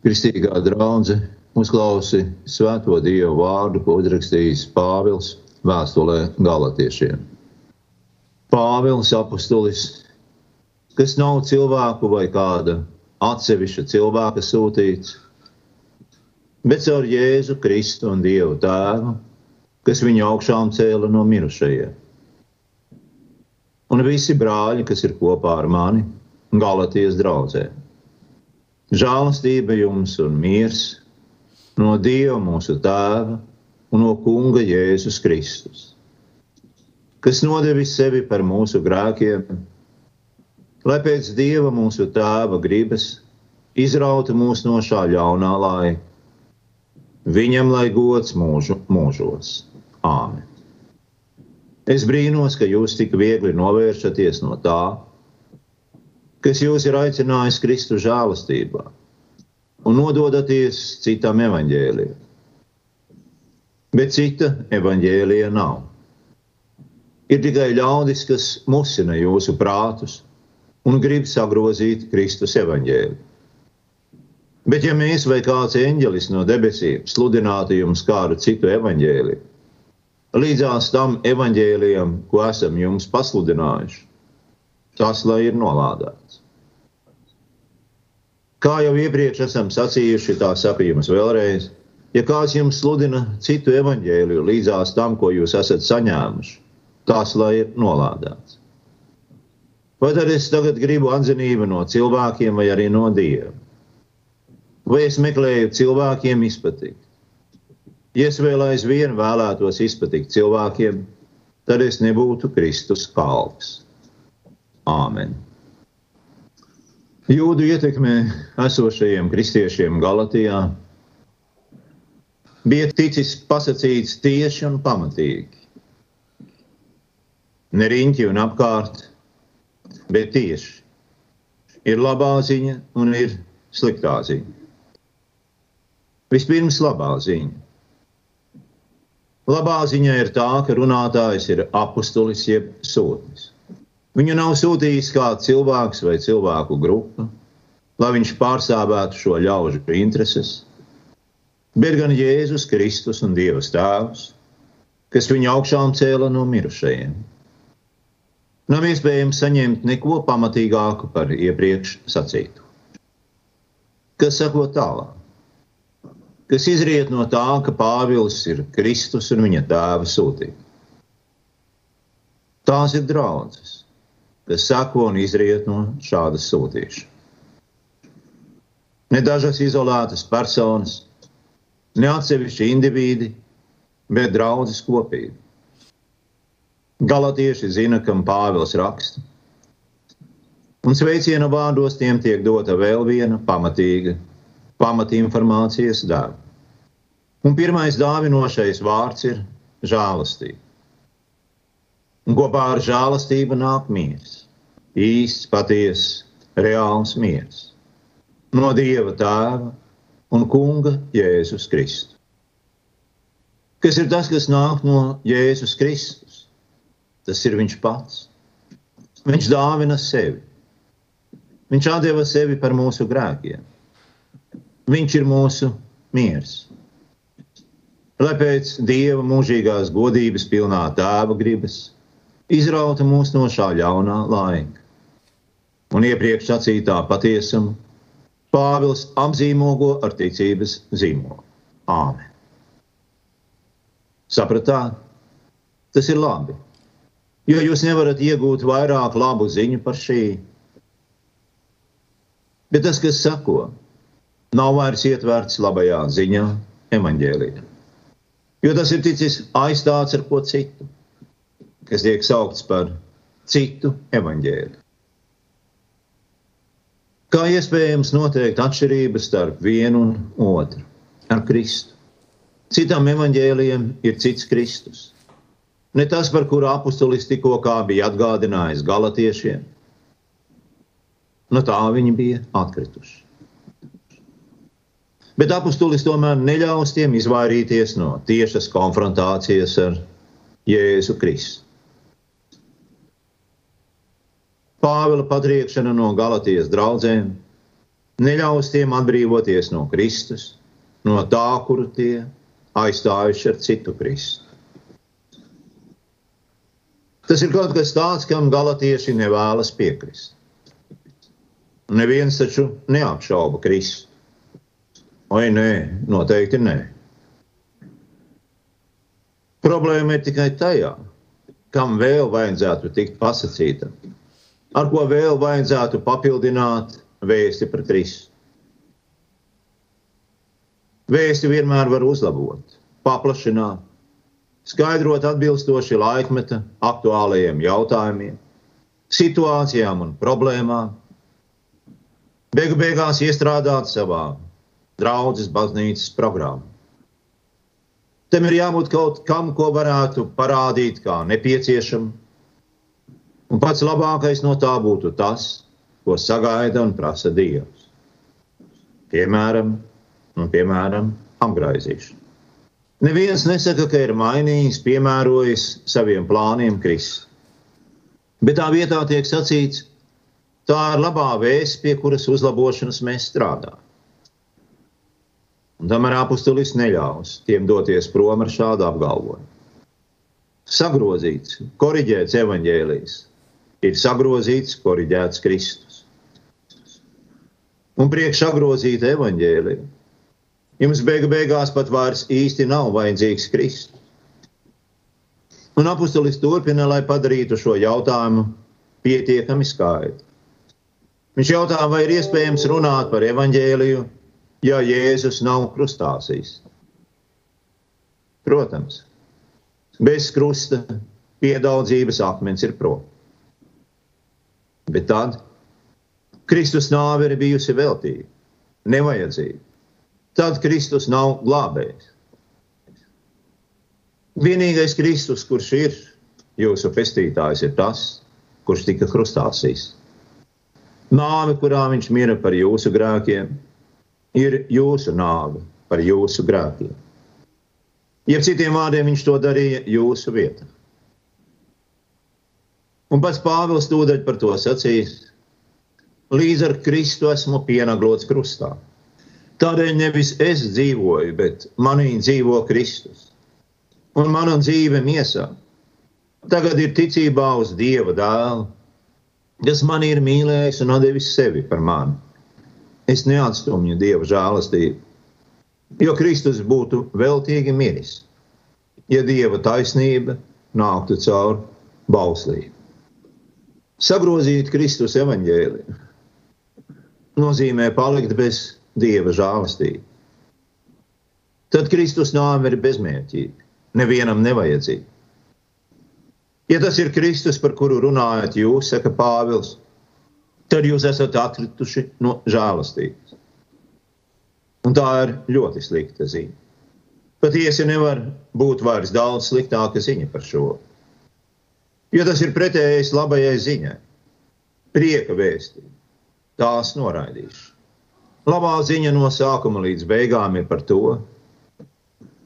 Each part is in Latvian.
Kristīgā draudzene uzklausi svēto Dievu vārdu, ko uzrakstījis Pāvils vēstulē Galatiešiem. Pāvils apustulis, kas nav cilvēku vai kāda atsevišķa cilvēka sūtīts, bet caur Jēzu Kristu un Dievu Tēvu, kas viņu augšām cēla no mirušajiem. Un visi brāļi, kas ir kopā ar mani, Galatijas draudzē. Žēlastība jums un miers no Dieva mūsu Tēva un no Kunga Jēzus Kristus, kas nodevis sevi par mūsu grēkiem, lai pēc Dieva mūsu Tēva gribas izrautu mūs no šā ļaunā laika. Viņam lai gods mūžu, mūžos. Āmen. Es brīnos, ka jūs tik viegli novēršaties no tā, kas jūs ir aicinājis Kristu žēlastībā un nododaties citam evaņģēlijam. Bet cita evaņģēlija nav. Ir tikai ļaudis, kas musina jūsu prātus un grib sagrozīt Kristus evaņģēliju. Bet ja mēs vai kāds eņģelis no debesīm sludinātu jums kādu citu evaņģēliju, līdzās tam evaņģēlijam, ko esam jums pasludinājuši, tas lai ir nolādēts. Kā jau iepriekš esam sacījuši, tā sapījums vēlreiz, ja kāds jums sludina citu evaņģēliju līdzās tam, ko jūs esat saņēmuši, tas lai ir nolādēts. Vai tad es tagad gribu atzinību no cilvēkiem vai arī no Dieva? Vai es meklēju cilvēkiem izpatikt? Ja es vēl aizvien vēlētos izpatikt cilvēkiem, tad es nebūtu Kristus kalps. Āmen! Jūdu ietekmē esošajiem kristiešiem Galatijā bija ticis pasakīts tieši un pamatīgi. Ne riņķi un apkārt, bet tieši. Ir labā ziņa un ir sliktā ziņa. Vispirms labā ziņa. Labā ziņa ir tā, ka runātājs ir apustulis jeb sūtnis. Viņu nav sūtījis kāds cilvēks vai cilvēku grupa, lai viņš pārstāvētu šo ļaužu intereses, bet gan Jēzus Kristus un Dieva Tēvs, kas viņu augšām cēla no mirušajiem. Nav iespējams saņemt neko pamatīgāku par iepriekš sacītu. Kas sako tālāk? Kas izriet no tā, ka Pāvils ir Kristus un viņa tēva sūtīts. Tās ir draudzes kas sako un izriet no šādas sūtīšanas. Ne dažas izolētas personas, ne atsevišķi indivīdi, bet draudzes kopība. Galatieši zina, kam Pāvils raksta. Un sveiciena vārdos tiem tiek dota vēl viena pamatīga pamatinformācijas dāvana. Un pirmais dāvinošais vārds ir žēlastība. Un kopā ar žēlastību nāk miers īsts, patiess, reāls miers no Dieva Tēva un Kunga Jēzus Kristus. Kas ir tas, kas nāk no Jēzus Kristus? Tas ir Viņš pats. Viņš dāvina sevi. Viņš deva sevi par mūsu grēkiem. Viņš ir mūsu miers. Lai pēc Dieva mūžīgās godības pilnā tēva gribas izrauta mūs no šā ļaunā laika un iepriekš sacītā patiesumu, Pāvils apzīmogo ar ticības zīmolu. Āmen. Sapratāt? Tas ir labi. Jo jūs nevarat iegūt vairāk labu ziņu par šī. Bet tas, kas sako, nav vairs ietverts labajā ziņā, evaņģēlijā. Jo tas ir ticis aizstāts ar ko citu, kas tiek saukts par citu evaņģēliju. Kā iespējams noteikt atšķirības starp vienu un otru ar Kristu? Citam evaņģēliem ir cits Kristus. Ne tas, par kuru apustulis tikko bija atgādinājis galotiešiem. No tā viņi bija atkrituši. Bet apustulis tomēr neļaus tiem izvairīties no tiešas konfrontācijas ar Jēzu Kristu. Pāvila patriekšana no Galatijas draugiem neļaus tiem atbrīvoties no Kristus, no tā, kuru tie aizstājuši ar citu Kristu. Tas ir kaut kas tāds, kam galatieši nevēlas piekrist. Neviens taču neapšauba Kristu. Vai nē, noteikti nē. Problēma ir tikai tajā, kam vēl vajadzētu tikt pasakītam, ar ko vēl vajadzētu papildināt vēsti par Kristu. Vēsti vienmēr var uzlabot, paplašināt, skaidrot atbilstoši laikmeta aktuālajiem jautājumiem, situācijām un problēmām, beigu beigās iestrādāt savā draudzes baznīcas programmā. Tam ir jābūt kaut kam, ko varētu parādīt kā nepieciešamu, un pats labākais no tā būtu tas, ko sagaida un prasa Dievs. Piemēram, un, piemēram apgraizīšana. Neviens nesaka, ka ir mainījis, piemērojis saviem plāniem Kristus. Bet tā vietā tiek sacīts, tā ir labā vēsts, pie kuras uzlabošanas mēs strādājam. Un tomēr apustulis neļaus tiem doties prom ar šādu apgalvojumu. Sagrozīts, korģēts evaņģēlijs, ir sagrozīts, korģēts Kristus. Un priekš sagrozīta evaņģēlija Jums beigu beigās pat vairs īsti nav vajadzīgs Kristus. Un apustulis turpina, lai padarītu šo jautājumu pietiekami skaidru. Viņš jautā, vai ir iespējams runāt par evaņģēliju, ja Jēzus nav krustāsīs. Protams, bez krusta piedaudzības akmens ir prom. Bet tad Kristus nāve ir bijusi veltīga, nevajadzīga tad Kristus nav glābējs. Vienīgais Kristus, kurš ir jūsu pestītājs, ir tas, kurš tika krustāsīs. Nāve, kurā viņš mira par jūsu grēkiem, ir jūsu nāve par jūsu grēkiem. Jeb citiem vārdiem viņš to darīja jūsu vietā. Un pats Pāvils tūdaļ par to sacīs: Līdz ar Kristu esmu pienaglots krustā. Tādēļ nevis es dzīvoju, bet manī dzīvo Kristus. Un mana dzīve miesā tagad ir ticībā uz Dieva dēlu, kas man ir mīlējis un devis sevi par mani. Es neatstumju Dieva žēlastību, jo Kristus būtu veltīgi miris, ja Dieva taisnība nāktu caur bauslību. Sagrozīt Kristus evaņģēliju nozīmē palikt bez dieva žēlastību. Tad Kristus nāve ir bezmērķīga, nevienam nevajadzīga. Ja tas ir Kristus, par kuru runājat jūs, saka Pāvils, tad jūs esat atkrituši no žēlastības. Un tā ir ļoti slikta ziņa. Patiesi nevar būt vairs daudz sliktāka ziņa par šo. Jo tas ir pretējais labajai ziņai, prieka vēstībai. Tās noraidīšu. Labā ziņa no sākuma līdz beigām ir par to,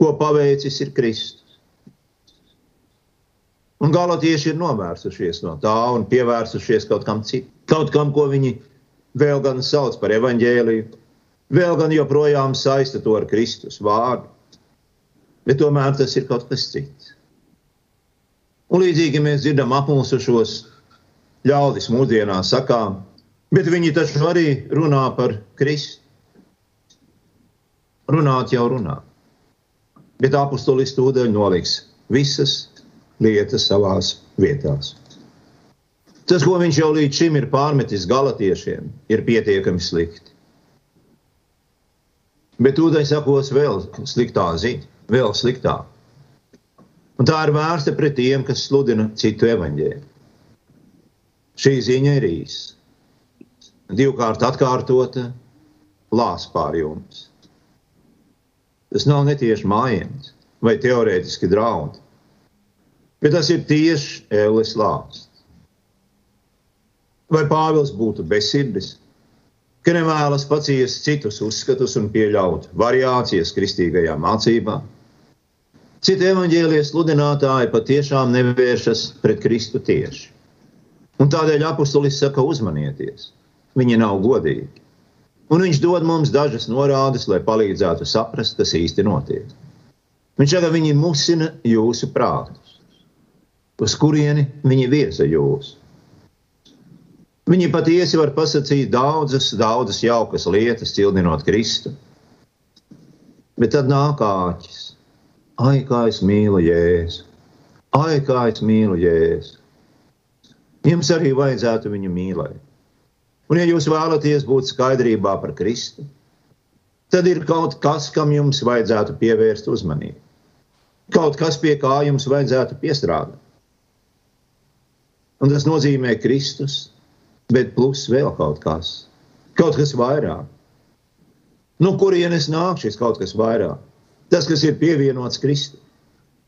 ko paveicis ir Kristus. Un galatieši ir novērsušies no tā un pievērsušies kaut kam citam. Kaut kam, ko viņi vēl gan sauc par evaņģēliju, vēl gan joprojām saista to ar Kristus vārdu. Bet tomēr tas ir kaut kas cits. Un līdzīgi mēs dzirdam apmulsušos ļaudis mūsdienās sakām, Bet viņi taču arī runā par Kristu. Runāt jau runā. Bet apustulis tūdaļ noliks visas lietas savās vietās. Tas, ko viņš jau līdz šim ir pārmetis galotiešiem, ir pietiekami slikti. Bet tūdaļ sakos vēl sliktā ziņa, vēl sliktāk. Un tā ir vērsta pret tiem, kas sludina citu evaņģēlu. Šī ziņa ir īsa divkārt atkārtota lās pār jums. Tas nav netieši mājiens vai teorētiski draudi, bet tas ir tieši ēles lāsts. Vai Pāvils būtu bezsirdis, ka nevēlas paciest citus uzskatus un pieļaut variācijas kristīgajā mācībā? Citi evaņģēlijas sludinātāji patiešām nevēršas pret Kristu tieši. Un tādēļ apustulis saka, uzmanieties! Viņi nav godīgi. Un viņš dod mums dažas norādes, lai palīdzētu saprast, kas īsti notiek. Viņš saka, viņi musina jūsu prātus, uz kurieni viņi virza jūs. Viņi patiesi var pasakīt daudzas, daudzas jaukas lietas, cildinot Kristu. Bet tad nāk āķis. Ai, kā es mīlu Jēzu! Ai, kā es mīlu Jēzu! Jums arī vajadzētu viņu mīlēt. Un, ja jūs vēlaties būt skaidrībā par Kristu, tad ir kaut kas, kam jums vajadzētu pievērst uzmanību. Kaut kas, pie kā jums vajadzētu piestrādāt. Un tas nozīmē Kristus, bet plus vēl kaut kas, kaut kas vairāk. No kurienes nāk šis kaut kas vairāk? Tas, kas ir pievienots Kristum,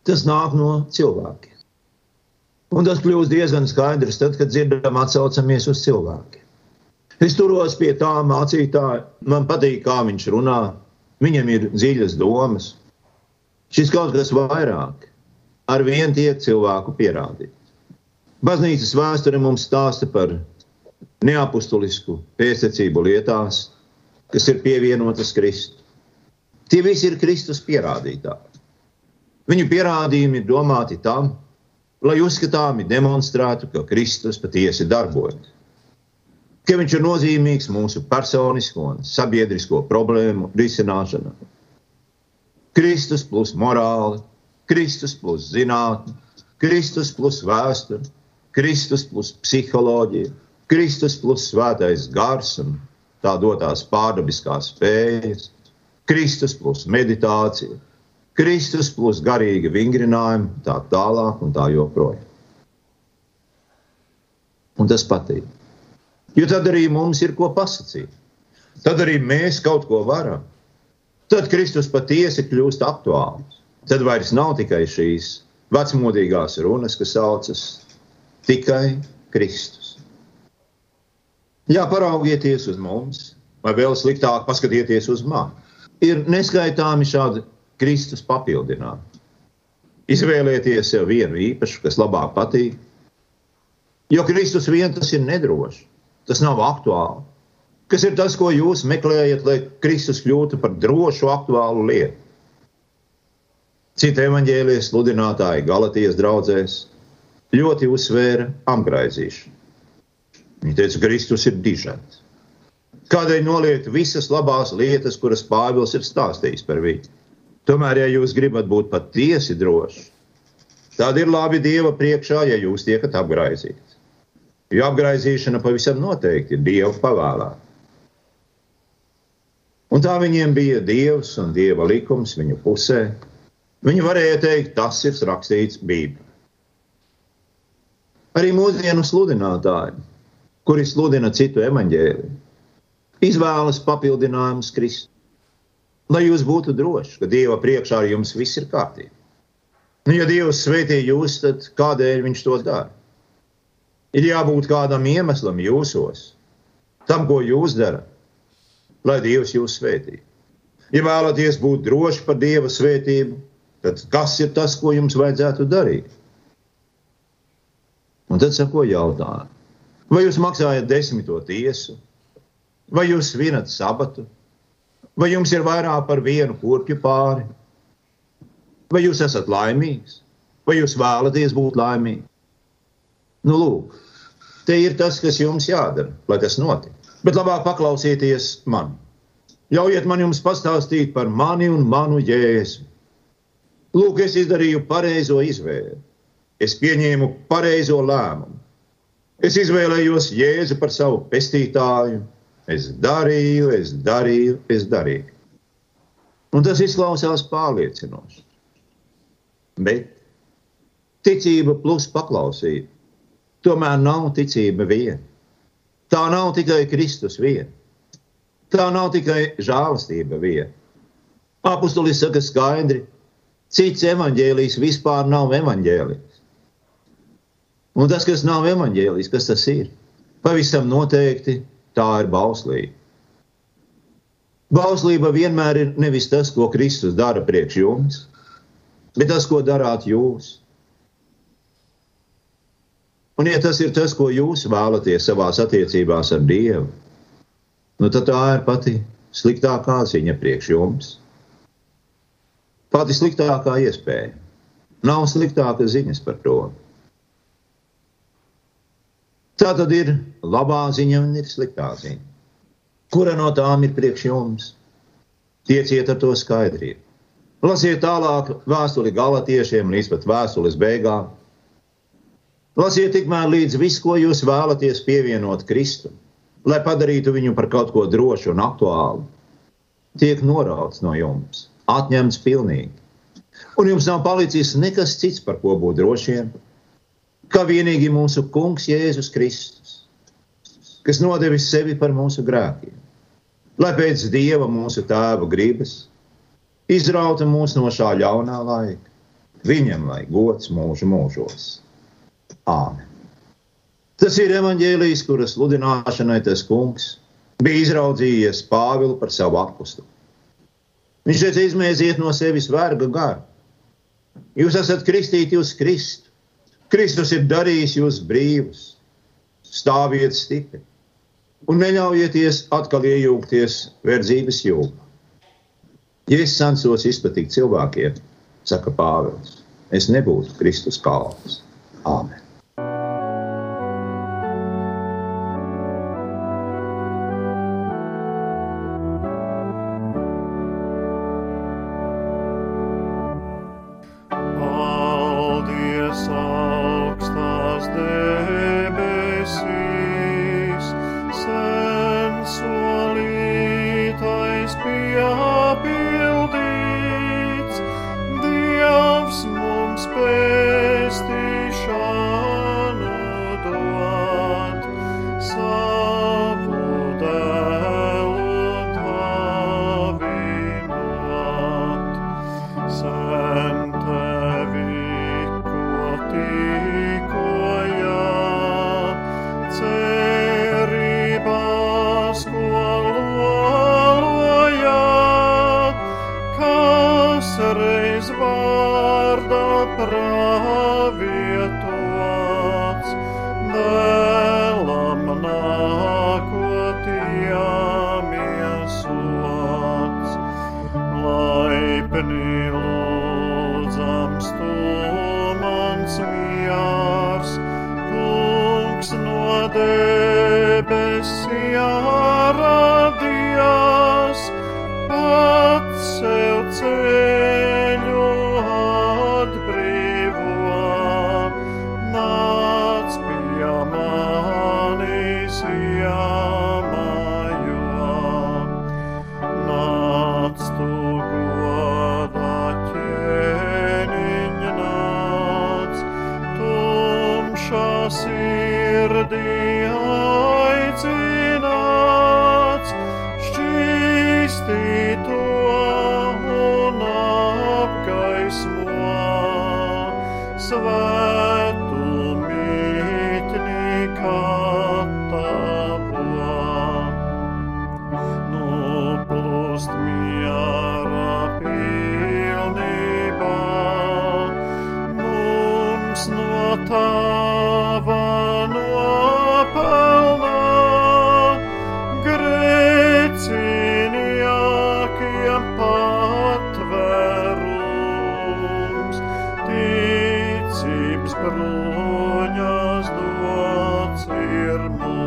tas nāk no cilvēkiem. Un tas kļūst diezgan skaidrs, tad, kad dzirdam atsaucamies uz cilvēkiem. Es turos pie tā mācītāja, man patīk, kā viņš runā, viņam ir dziļas domas. Šis kaut kas vairāk ar vienu tiek cilvēku pierādīts. Baznīcas vēsture mums stāsta par neapustulisku pēctecību lietās, kas ir pievienotas Kristus. Tie visi ir Kristus pierādītāji. Viņu pierādījumi ir domāti tam, lai uzskatāmi demonstrētu, ka Kristus patiesi darbojas. Ka viņš ir nozīmīgs mūsu personisko un sabiedrisko problēmu risināšanā. Kristus plus morāli, Kristus plus zinātne, Kristus plus vēsture, Kristus plus psiholoģija, Kristus plus svētais gars un tā dotās pārdabiskās spējas, Kristus plus meditācija, Kristus plus garīga vingrinājuma, tā tālāk un tā joprojām. Un tas patīk. Jo tad arī mums ir ko pasakīt. Tad arī mēs kaut ko varam. Tad Kristus patiesi kļūst aktuāls. Tad vairs nav tikai šīs vecmodīgās runas, kas saucas tikai Kristus. Jā, paraugieties uz mums, vai vēl sliktāk, paskatieties uz mani. Ir neskaitāmi šādi Kristus papildināt. Izvēlieties sev vienu īpašu, kas labāk patīk. Jo Kristus vien tas ir nedrošs, tas nav aktuāli. Kas ir tas, ko jūs meklējat, lai Kristus kļūtu par drošu, aktuālu lietu? Citi evaņģēlijas sludinātāji Galatijas draugzēs ļoti uzsvēra apgraizīšanu. Viņi teica, ka Kristus ir dižants. Kādēļ noliegt visas labās lietas, kuras Pāvils ir stāstījis par viņu? Tomēr, ja jūs gribat būt patiesi droši, tad ir labi Dieva priekšā, ja jūs tiekat apgraizīti. Jo apgraizīšana pavisam noteikti ir Dieva pavēlēta. Un tā viņiem bija Dievs un Dieva likums viņu pusē. Viņi varēja teikt, tas ir rakstīts Bībelē. Arī mūsdienu sludinātāji, kuri sludina citu evaņģēliju, izvēlas papildinājumus Kristus. Lai jūs būtu droši, ka Dieva priekšā ar jums viss ir kārtībā. Nu, ja Dievs svētī jūs, tad kādēļ Viņš to dara? Ir jābūt kādam iemeslam jūsos, tam, ko jūs darat, lai Dievs jūs svētī. Ja vēlaties būt droši par Dieva svētību, tad kas ir tas, ko jums vajadzētu darīt? Un tad sako jautājumu. Vai jūs maksājat desmito tiesu, vai jūs svinat sabatu, vai jums ir vairāk par vienu kurpju pāri, vai jūs esat laimīgs, vai jūs vēlaties būt laimīgi? Nu, lūk, te ir tas, kas jums jādara, lai tas notiktu. Bet labāk paklausieties man. Ļaujiet man jums pastāstīt par mani un manu jēzu. Lūk, es izdarīju pareizo izvēli es pieņēmu pareizo lēmumu. Es izvēlējos Jēzu par savu pestītāju. Es darīju, es darīju, es darīju. Un tas izklausās pārliecinoši. Bet ticība plus paklausība tomēr nav ticība viena. Tā nav tikai Kristus viena. Tā nav tikai žēlastība viena. Apostolis saka skaidri, cits evaņģēlijs vispār nav evaņģēlijs. Un tas, kas nav evaņģēlijs, kas tas ir? Pavisam noteikti tā ir bauslība. Bauslība vienmēr ir nevis tas, ko Kristus dara priekš jums, bet tas, ko darāt jūs. Un, ja tas ir tas, ko jūs vēlaties savā attiecībās ar Dievu, nu tad tā ir pati sliktākā ziņa priekš jums. Pati sliktākā iespēja. Nav sliktākas ziņas par to. Tā tad ir labā ziņa un ir sliktā ziņa. Kura no tām ir priekš jums? Tieciet ar to skaidrību. Lasiet tālāk vēstuli galotiešiem līdz pat vēstules beigām. Lasiet tikmēr līdz visu, ko jūs vēlaties pievienot Kristum, lai padarītu viņu par kaut ko drošu un aktuālu. Tiek norauts no jums, atņemts pilnīgi. Un jums nav palicis nekas cits, par ko būt drošiem, kā vienīgi mūsu Kungs Jēzus Kristus, kas nodevis sevi par mūsu grēkiem, lai pēc Dieva mūsu Tēva gribas izrauta mūs no šā ļaunā laika. Viņam lai gods mūžu mūžos. Āmen. Tas ir evaņģēlijs, kuras sludināšanai tas kungs bija izraudzījies Pāvilu par savu apakstu. Viņš teica, izmēziet no sevis verga garu. Jūs esat kristīti uz Kristu. Kristus ir darījis jūs brīvus. Stāviet stipri un neļaujieties atkal iejūgties verdzības jūgā. Ja es censos izplatīt cilvēkiem, saka Pāvils, es nebūtu Kristus kalps. Āmen! Christmas. Attaisnoti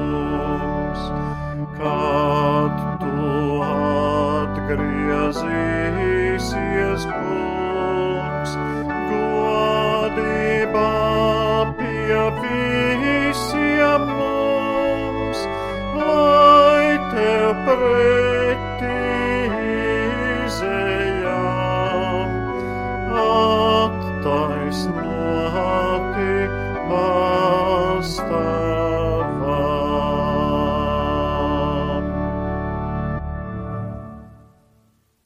vastaan.